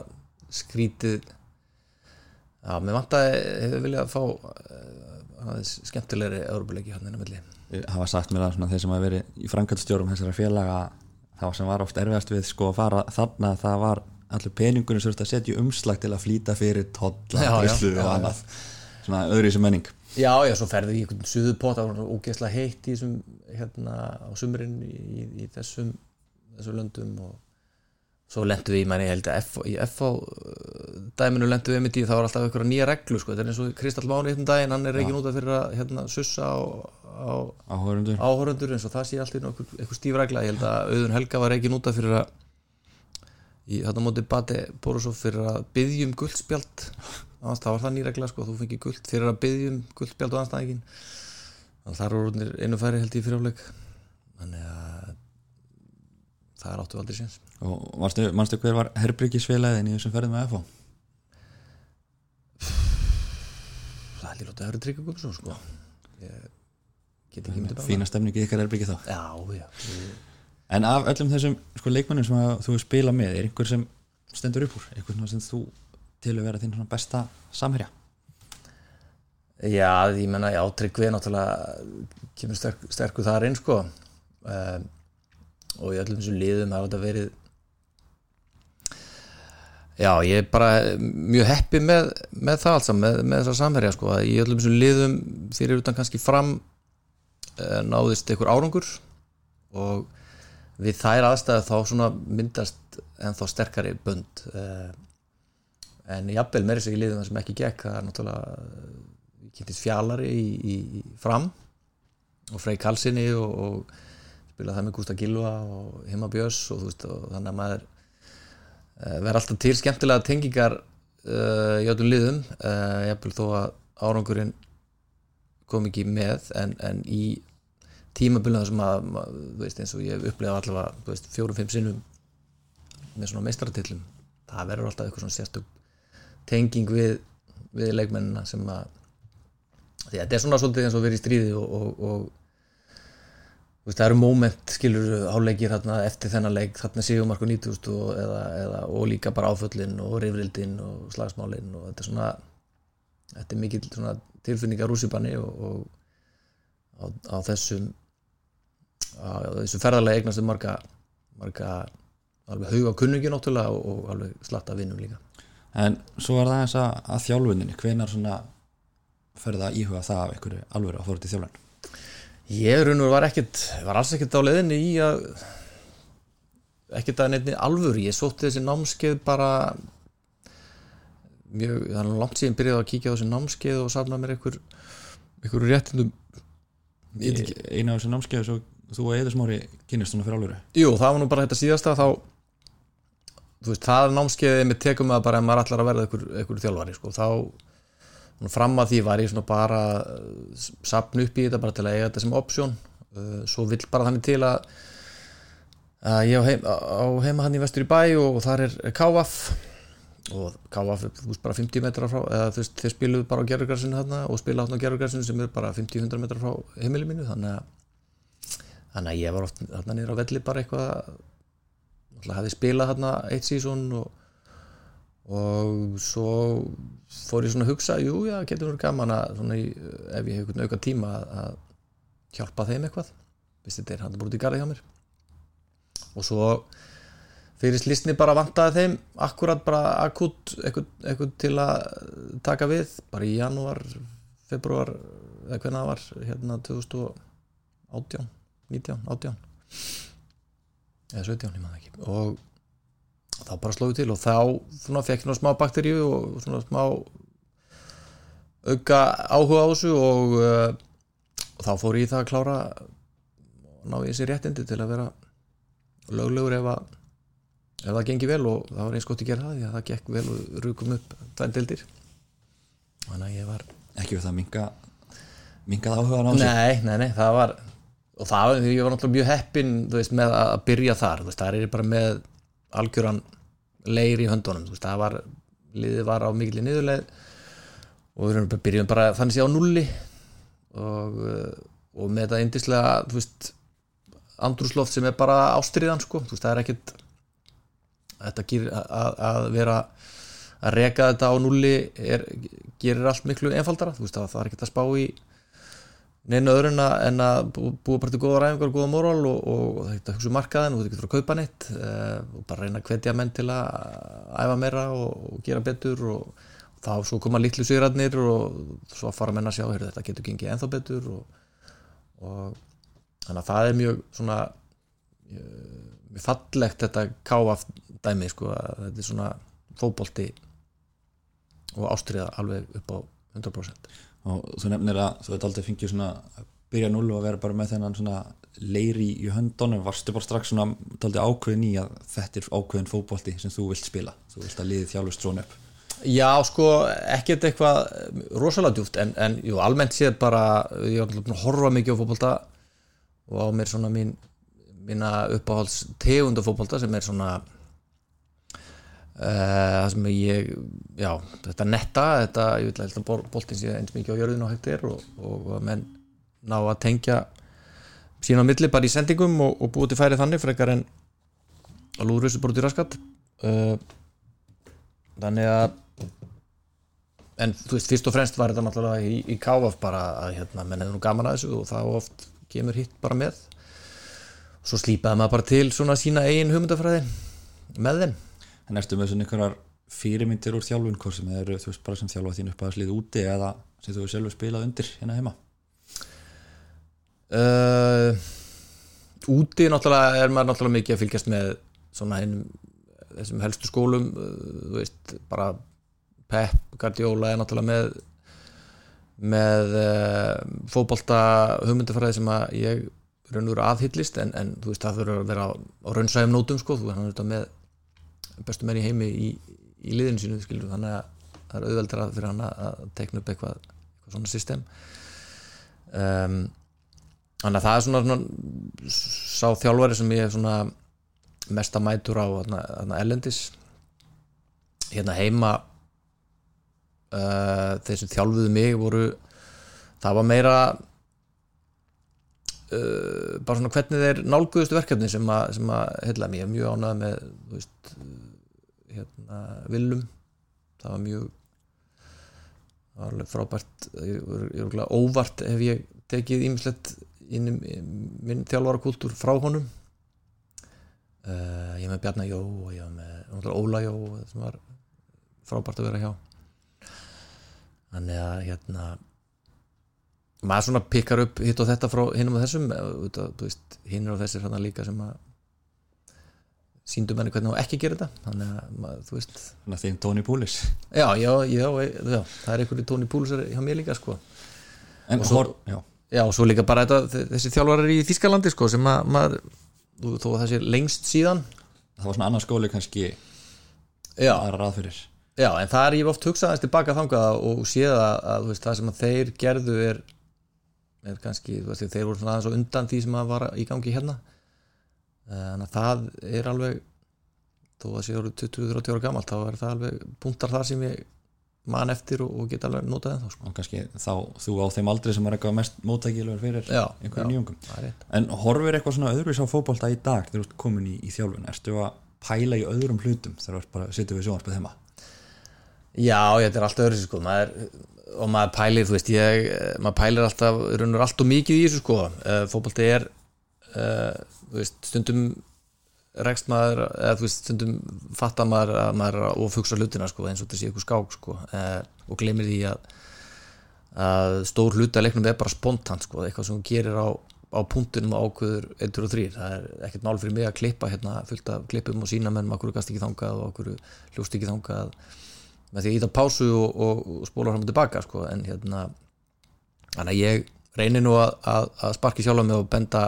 skrítið já, mér vantaði hefur viljað fá uh, aðeins skemmtilegri Európa-leiki hann inn á milli. Hafa sagt mér að svona þeir sem hafa verið í framkvæmstjórum þessara félaga þá sem var oft erfiðast við sko að fara þarna það var allir peningunum sem þurfti að setja umslag til að flýta fyrir totla, já, og annað. Svona öðru í sem menning. Já, já, svo ferði í einhvern suðupott það var ógeðslega heitt í þessum hérna á sumrin í, í, í þessum þessum löndum og svo lendu við, ég held að í FH uh, dæminu lendu við mitt í það var alltaf einhverja nýja reglu, sko, þetta er eins og Kristall Máni hérna daginn, hann er reikin út af fyrir að hérna, sussa á, áhörundur áhorundur eins og það sé alltaf einhver, stífregla, ég held að Auðun Helga var reikin út af fyrir að í þetta móti Bati Borisov fyrir að byggjum guldspjald. Annars það var það nýregla sko, þú fengið guld fyrir að byggjum guldspjald og anstæðingin að það eru orðnir einu færi held ég fyrir áleik þannig að það er áttu aldrei séns og manstu hver var herbyggisfélagin í þessum ferðum með FH það er líka að höra tryggja gumm sko. ég get ekki myndið bara fína stemningi ykkar herbyggi þá. Já, já, en af öllum þessum sko, leikmannum sem þú spila með er einhver sem stendur upp úr? Einhver sem þú til að vera þinn besta samherja? Já, ég menna, já, Tryggvi er náttúrulega kemur sterk, sterkur þar inn sko. Um, og í öllum þessum liðum hafa þetta verið Já, ég er bara mjög heppi með, með það alls með, með þessa samherja sko. Að í öllum þessum liðum fyrir utan kannski fram náðist einhver árangur og við þær aðstæðu þá svona myndast ennþá sterkari bönd uh, en jafnvel meiri sig í liðum sem ekki gekk það er náttúrulega ég kynntist fjálari í, í, fram og Frey Kalsinni og, og spila það með Gústa Gilva og Himma Björns og, og þannig að maður verður alltaf til skemmtilega tengingar uh, í öllum liðum uh, jafnvel þó að árangurinn kom ekki með en, en í tímabölum sem að þú veist, eins og ég upplega allavega þú veist, fjórum-fimm sinnum með svona meistaratillum það verður alltaf eitthvað svona sérstök tenging við, við leikmennina sem að því að þetta er svona svolítið eins og verið í stríði og, og, og þú veist, það eru moment skilur áleikir þarna eftir þennan leik þarna sigumarku 90 og, eða, eða, og líka bara áföllin og rifrildin og slagsmálin og þetta er svona þetta er mikill tilfinningar rússipanni og, og á, á þessum þessu ferðarlega eignast marga, marga alveg hauga kunningi náttúrulega og, og alveg slatta vinnum líka. En svo var það eins að, að þjálfuninni hvenar svona ferða að íhuga það af einhverju alvöru að fóru til þjálfun? Ég raun og var ekkert, var alls ekkert á leiðinni í að ekkert að nefni alvöru, ég sótti þessi námskeið bara mjög, það er langt síðan byrjaði að kíkja á þessi námskeið og safna mér einhver einhver réttindum. Eina af þessu námskeiðu svo þú og Eður Smári kynist svona fyrir alvöru? Jú, það var nú bara þetta síðasta þá veist, það er námskeiðið með tekum að bara ef maður allar að verða einhver, einhver þjálfari sko, þá fram að því var ég bara uh, sapn upp í þetta bara til að eiga þetta sem option. Uh, svo vill bara þannig til að að ég á, heim, á heima hann í vestur í bæ og, þar er KVF og KVF er bara 50 metra frá eða þeir spiluðu bara á gerðugrarsinu þarna og spila hann á gerðugrarsinu sem er bara 50-100 metra frá heimili mínu þannig að þannig að ég var oft þarna niður á velli bara eitthvað náttúrulega hefði spilað þarna eitt sísón og, og svo fór ég svona að hugsa jú, já, getur verið gaman að í, ef ég hef einhvern auka tíma að, hjálpa þeim eitthvað Vist, þetta er hann bara út í garði hjá mér. Og svo fyrir slistni bara vantaði þeim akkurat bara akut eitthvað til að taka við bara í janúar, februar eða hvernig það var hérna 2018 19, 18 eða 17, ég maður ekki. Og þá bara slóðu til og þá fekk ég smá bakteríu og svona smá auka áhuga á þessu og, uh, og þá fór ég í það að klára og ná ég sér réttindi til að vera löglegur ef að ef það gengi vel og það var eins gott að gera það því að það gekk vel og rukum upp tvenn dildir þannig að ég var ekki við það minga mingað áhuga á sig nei, nei, nei, það var og það, ég var náttúrulega mjög heppinn þú veist, með að að byrja þar veist, það er bara með algjöran leir í höndunum, veist, það var liðið var á mikil niðurleið og við byrjum bara þannig sé á nulli og, uh, og með þetta indislega, þú veist andrúsloft sem er bara ástriðan sko, það er ekkit þetta gerir að, að vera að reka þetta á nulli er, gerir allt miklu einfaldara það, það er ekkit að spá í neina öðru en að, búa bara til góða ræfingar og góða moral og, og, að hugsa um markaðin og þú getur að kaupa neitt uh, og bara reyna að hvetja menn til að æfa meira og, og gera betur og, og þá svo koma litlu sigradnir og svo fara menn að sjá heyrðu, þetta getur gengið ennþá betur og, þannig að það er mjög svona eh, mjög fallegt þetta káaf dæmi sko að þetta er svona fótbolti og ástriða alveg upp á 100% og þú nefnir að þú veit aldrei fengið svona að byrja núl og að vera bara með þennan svona leiri í höndunum. Varstu bara strax svona aldrei ákveðin í að þetta er ákveðin fótbolti sem þú vilt spila? Þú vilt að liðið þjálfur strón upp? Já, sko, ekkert eitthvað rosalega djúft, en, en jú, almennt séð bara, ég var búin að horfa mikið á fótbolta og á mér svona mín, uppáhalds tegunda fótbolta sem er svona það sem ég, já, þetta netta, þetta, ég vil að boltin sé eins mikið á jörðinu og hægt er og, og menn ná að tengja sína á milli bara í sendingum og, og búið til færi þannig frekar en að lúður þessu bara út í raskat. Uh, þannig að en þú veist, fyrst og fremst var þetta náttúrulega í, í káaf bara að hérna, menn hefur nú gaman að þessu og þá oft kemur hitt bara með. Svo slípaði maður bara til svona sína eigin hugmyndafræði með þeim en ertu með svona einhverjar fyrirmyndir úr þjálfun hvort sem þeir eru þú veist bara sem þjálfa þín upp að slið úti eða sem þú hefur sjálfur spilað undir hérna heima? Uh, úti náttúrulega er maður náttúrulega mikið að fylgjast með svona einum þessum helstu skólum uh, þú veist, bara Pep Guardiola er náttúrulega með með uh, fótbolta hugmyndafræði sem að ég raun og veru aðhyllist en, en þú veist það þurfa að vera á, á raunsæðum nótum sko, þú veist hann er þetta með bestu menn í heimi í, í liðinu sínu skilur, þannig að það er auðveldra fyrir hann að að tekna upp eitthvað, eitthvað svona system. Um, þannig að það er svona, svona sá þjálfari sem ég er svona mesta mætur á þarna, þarna ellendis hérna heima uh, þeir sem þjálfuðu mig voru það var meira uh, bara svona hvernig þeir nálguðust verkefni sem að, að heilla. Mér, mjög ánað með veist, hérna Willum, það var mjög það var alveg frábært. Ég óvart ef ég tekið ímislegt inn í minn þjálfara kultúr frá honum. Uh, ég með Bjarnar Jó og ég með náttúrulega Óla Jó sem var frábært að vera hjá. Þannig að hérna maður svona pikkar upp hitt og þetta frá hinum og þessum veist, hinn og þessir hann líka sem að síndu menni hvernig á ekki gera þetta. Þannig að þú veist þannig að þín Tony Poulis já, já, já, já, það er einhverju tóni púlusar hjá mér líka sko. En svo- hor, já, Já, og svo líka bara þetta, þessi þjálfarar í Þískalandi sko, sem að maður þó að það sé lengst síðan. Það var svona annar skóli kannski Já, já en það er ég oft hugsað aðeins tilbaka þangað og séð að, veist, það sem að þeir gerðu er, er kannski, veist, þeir voru svona aðeins á undan því sem að var í gangi hérna en að það er alveg þó að sé orðið 20-30 ára gamalt þá er það alveg punktar þar sem ég man eftir og, og get alveg notað en þá sko. og kannski þá þú á þeim aldrei sem er eitthvað mest móttækilegur fyrir Já, einhverjum nýjungum. en horfir eitthvað svona öðruvis á fótbolta í dag þegar þú ert komin í, í þjálfun? Ertu að pæla í öðrum hlutum þegar þú sitja við sjónvarpið heima? Já, þetta er alltaf öðru sko. Og maður pælir, þú veist ég, maður pælir alltaf, raunur allt og mikið í þessu sko, uh, fótbolti er veist, stundum rekst maður, eða þú veist stundum fattar maður að maður er að ofugsa hlutina sko, eins og þetta sé ykkur skák sko uh, og glemir því að að stór hluta leiknum er bara spontant sko, eitthvað sem hún gerir á á punktunum og ákveður 1, 2 og 3 það er ekkert mál fyrir mig að klippa hérna fullt af klippum og sína menn okkur gast ekki þangað og okkur hljóst ekki þangað með því að íta pásu og, og, og spóla fram og tilbaka sko. en hérna þannig að ég reynir nú að, að, að sparki sjálf mig og benda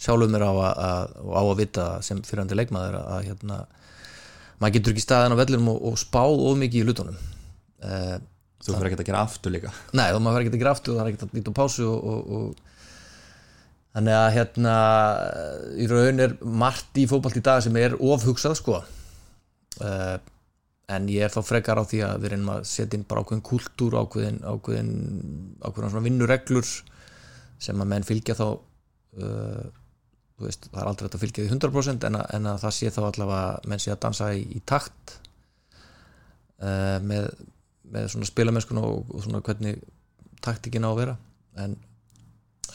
sjálfum mér á að, á að vita sem fyrirhandi leikmaður að hérna maður getur ekki staðin á vellinum og, og spáð of mikið í lutunum uh, Þú fyrir ekki að gera aftur líka. Nei, maður verður ekki að gera aftur og það er ekki að nýta á pásu og, og, og þannig að hérna í raun er margt í fókbalt í dag sem er ofhugsað sko. Uh, en ég er þá frekar á því að við reynum að setja inn bara ákveðin kultúr ákveðin, ákveðin, ákveðin svona vinnureglur sem að menn fylgja þá uh, veist, það er aldrei að fylgja því 100% en að, en að það sé þá allavega menn sé að dansa í, í takt uh, með með svona spilamennskun og, og svona hvernig taktikinn á að vera. En,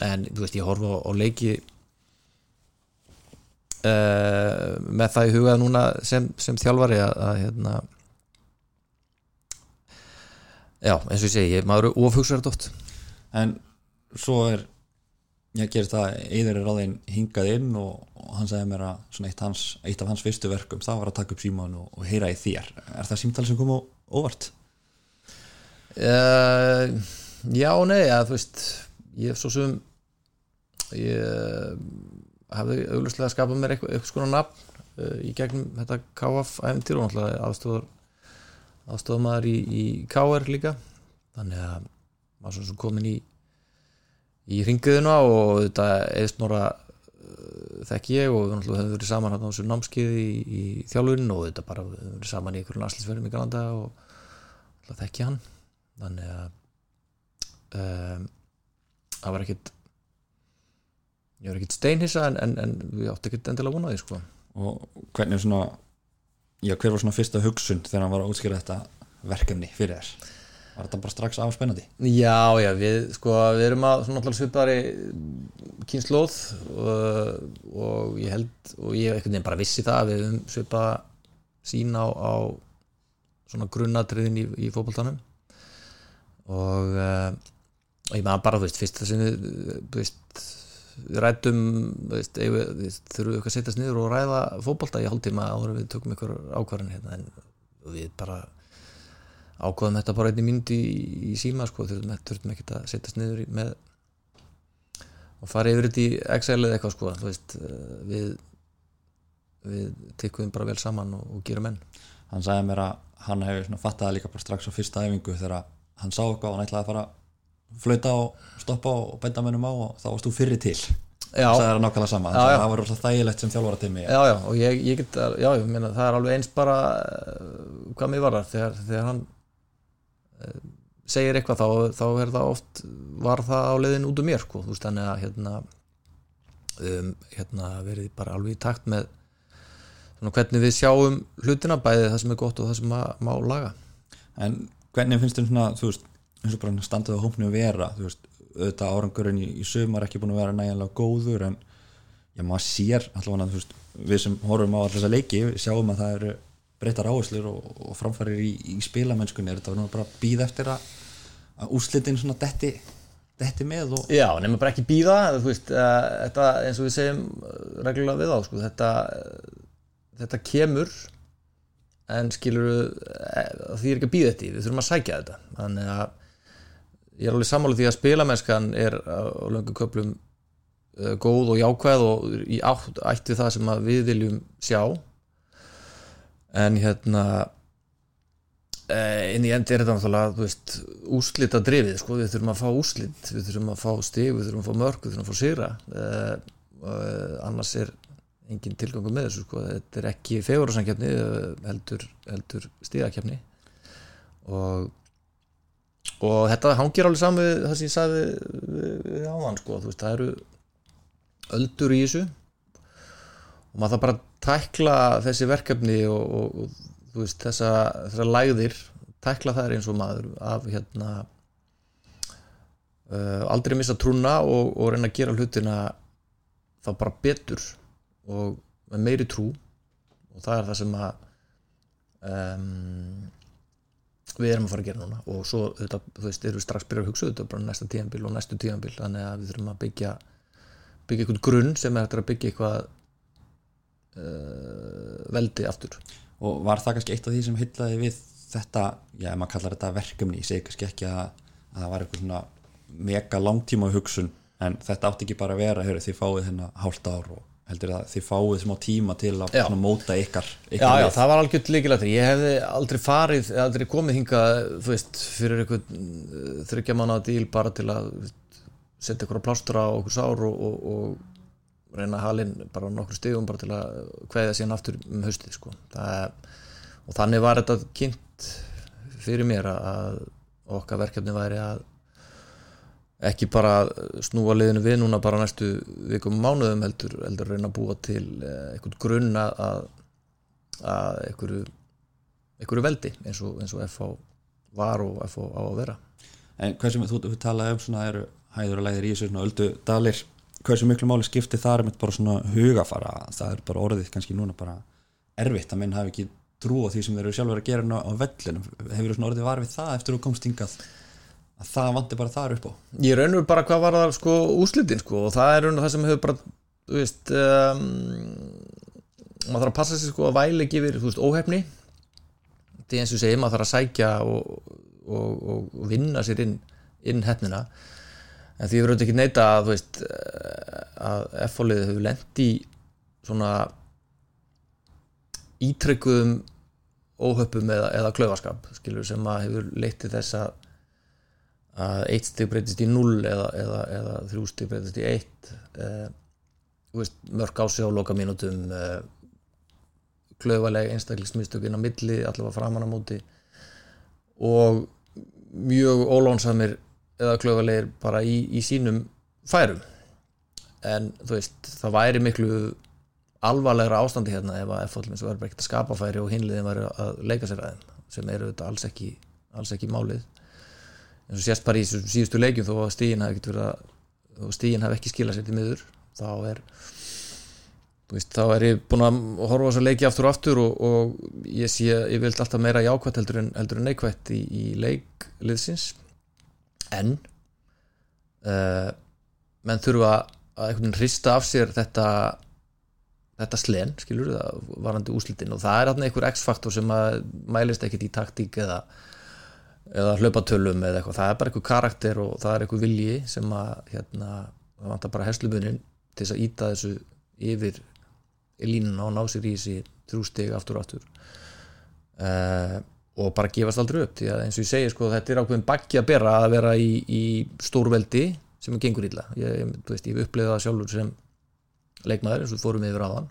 en þú veist ég horfa á, á leiki uh, með það í hugað núna sem, sem þjálfari að, að hérna já eins og ég segi, maður eru þetta oft En svo er ég gerist það eður er ráðin hingað inn og, og hann sagði mér að svona eitt, hans, eitt af hans fyrstu verkum það var að taka upp síman og, og heyra í þér Er það símtal sem kom á óvart? Uh, já og nei að veist ég svo sem ég hafði auglustlega skapað mér eitthvað, eitthvað skona nafn uh, í gegnum þetta KF æfintýr og náttúrulega aðstofar aðstofamaður í, í KR líka þannig að maður svo komin í í ringiðuna og þetta eða snora uh, þekk ég og við hefum verið saman á þessu námskið í, í þjálfurinn og þetta bara við hefum verið saman í einhverjum landslisverðum í Galanda og þekk ég hann þannig að um, það var ekkit ég var ekkit steinhissa en, en, en við átti ekkit endilega vonaði sko. Og hvernig svona já, hver var svona fyrsta hugsun þegar hann var að útskýra þetta verkefni fyrir þér? Var þetta bara strax afspennandi? Já, já, við, sko, við erum að svona svipari kynnslóð og, og ég held og ég einhvern veginn bara vissi það að við höfum svipað sín á, á svona grunnatriðin í, í fótboltanum og uh, ég maður bara, þú veist, fyrst sem við, þú veist við rættum, þú veist, þurfum við að setjast niður og ræða fótbolta í hálftíma áður við tökum ykkur ákvarðan hérna en við bara ákvaðum þetta bara einni myndi í, í síma sko, þurfum ekki að setjast niður með og fara yfir þetta í Excel eða eitthvað sko, veist við við tikkuðum bara vel saman og, og gerum enn. Hann sagði mér að hann hefur svona fattað það líka bara strax á fyrsta æfingu þegar hann sá eitthvað og hann ætlaði að fara að flauta og stoppa og benda mennum á og þá varst þú fyrri til. Já, það er nákvæmlega sama, Já, já. það var rosa þægilegt sem þjálfara tími já, já, og ég, ég get að, já, ég meina, það er alveg eins bara uh, hvað mér varar þegar, þegar hann segir eitthvað þá, þá er það oft var það á leiðin út um mér sko, þú veist, þannig að hérna, um, hérna verið bara alveg í takt með svona hvernig við sjáum hlutina bæði það sem er gott og það sem má laga. En hvernig finnst þér svona, þú veist, eins og bara standað á hópni að vera, þú veist, auðvitað árangurinn í, í sumar ekki búin að vera nægilega góður en já, maður sér allavega, þú veist, við sem horfum á alltaf þessa leiki, sjáum að það eru breytar áherslur og, og framfærir í, í spilamennskunni, er þetta nú bara að býða eftir að, að úrslitin svona detti, detti með og Já, nema bara ekki býða veist, uh, þetta eins og við segjum uh, reglulega við á, sko, þetta uh, þetta kemur en skilur því er ekki að býða þetta í, við þurfum að sækja þetta. Þannig að ég er alveg sammála því að spilamennskan er á löngu köplum góð og jákvæð og í átt, ætt við það sem við viljum sjá en hérna eh, inn í endi er þetta náttúrulega þú veist, úslita drifið sko, við þurfum að fá úslit, við þurfum að fá stig við þurfum að fá mörg, við þurfum að fá sigra. Uh, uh, annars er engin tilgangu með þessu sko, þetta er ekki fegurarsankjafni heldur, heldur stigakjafni og og þetta hangir alveg saman við það sem ég sagði við áðan sko, þú veist, það eru öldur í þessu og maður það bara að tækla þessi verkefni og, og, og veist, þessa, þessa lægðir tækla þær eins og maður af hérna uh, aldrei missa trúna og, og reyna að gera hlutina þá bara betur og með meiri trú. Og það er það sem að um, við erum að fara að gera núna. Og svo þetta, þú veist, erum við strax byrjað að hugsa þetta bara næsta tíðanbíl og næstu tíðanbíl þannig að við þurfum að byggja byggja eitthvað grunn sem er að byggja eitthvað veldi aftur og var það kannski eitt af því sem hyllaði við þetta, já, ef maður kallar þetta verkefni ég segi kannski ekki að, að það var eitthvað svona mega langtíma hugsun en þetta átti ekki bara að vera heyrðu, þið fáið hérna hálft ár og heldur að þið fáið smá tíma til að Já. móta ykkar, Já, ykkar já, lið. það var algjört líkilægt ég hefði aldrei farið, aldrei komið hingað þú veist, fyrir eitthvað þryggja manna díl bara til að setja eitthvað plástura á okkur sár og, og, og reyna halinn bara nokkur stigum bara til að kveðja síðan aftur um haustið sko. það, og þannig var þetta kynnt fyrir mér að okkar verkefni væri að ekki bara snúa liðinu við núna bara næstu vikum mánuðum heldur, heldur reyna að búa til eh, einhvern grunn að að einhverju, einhverju veldi eins og, eins og FH var og FH á að vera En hversu, þú, þú talaði um svona hæður og læðir í þessu öldu dalir hversu miklu máli skipti þar með bara svona hugafara, það er bara orðið kannski núna bara erfitt að menn hafi ekki trú á því sem þeir eru sjálfur að gera ná- á vellinum, hefur þú svona orðið var við það eftir þú komst hingað að það vanti bara þar upp á? Ég raunur bara hvað var það sko úslitin sko og það er raunur það sem hefur bara þú veist um, maður þarf að passa sig sko að væli yfir þú veist óhefni því eins og segi maður þarf að sækja og, og, og vinna sér inn, inn hefnina en því við verðum ekki neita að þú veist eh, að F-fólið hefur lent í svona ítrykkuðum óhöppum eða, eða klaufaskap skilur sem að hefur leitt til þess að að eitt stig breytist í 0 eða, eða, eða þrjú stig breytist í 1 eh, veist, mörg á sig á loka mínútum eh, klaufaleg einstaklismistök inn á milli allavega framan á móti og mjög ólónsamir eða klaufalegir bara í, í sínum færum. En þú veist, það væri miklu alvarlegra ástandi hérna ef að og verður ekkert að skapa færi og hinliðin væri að leika sér aðeim sem eru þetta alls ekki, alls ekki málið. Eins og sést bara í síðustu leikjum þó að stígin hafi ekkert verið að að stígin hafi ekki skilað sér til miður þá er veist, þá er ég búin að horfa að leiki aftur og aftur og, og ég sé, ég vilt alltaf meira jákvætt heldur en, en neikvætt í, í leikliðsins en uh, menn þurfa að einhvern veginn hrista af sér þetta þetta slen, skilur það, varandi úslitin og það er þarna einhver x-faktor sem mælist ekkit í taktík eða eða hlaupatölum eða eitthvað, það er bara einhver karakter og það er einhver vilji sem að hérna, það vantar bara herslubunin til þess að íta þessu yfir línuna og ná sér í þessi þrjústeg aftur og aftur. Uh, og bara gefast aldrei upp því að eins og ég segi sko þetta er ákveðin bakki að bera að vera í, í stórveldi sem er gengur illa. Ég, ég, veist, ég hef upplegað það sjálfur sem leikmaður eins og fórum yfir aðan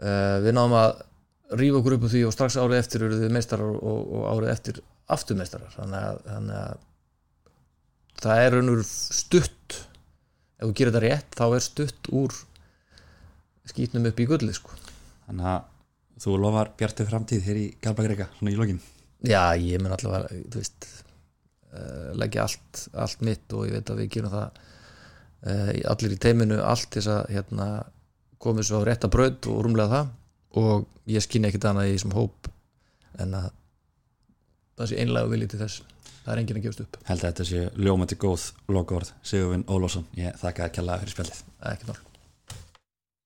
uh, við náðum að rífa okkur upp á því og strax árið eftir eru við meistarar og, og árið eftir afturmeistarar. Þannig að, þannig að það er raunur stutt. Ef þú gerir þetta rétt þá er stutt úr skýtnum upp í gulli sko. þannig að þú lofar bjartið framtíð hér í Galbakreika, svona í lokin. Já ég mun allavega þú veist uh, leggja allt, allt mitt og ég veit að við gerum það uh, allir í teiminu allt þess að hérna, komið svo á rétta braut og rúmlega það. Og ég skynni ekkit annað í þessum hóp en að það sé einlega vilji til þess. Það er enginn að gefast upp. Held að þetta sé ljómandi góð lokaord Sigurvin Ólásson, ég þakka að kella fyrir spjaldið ekki mál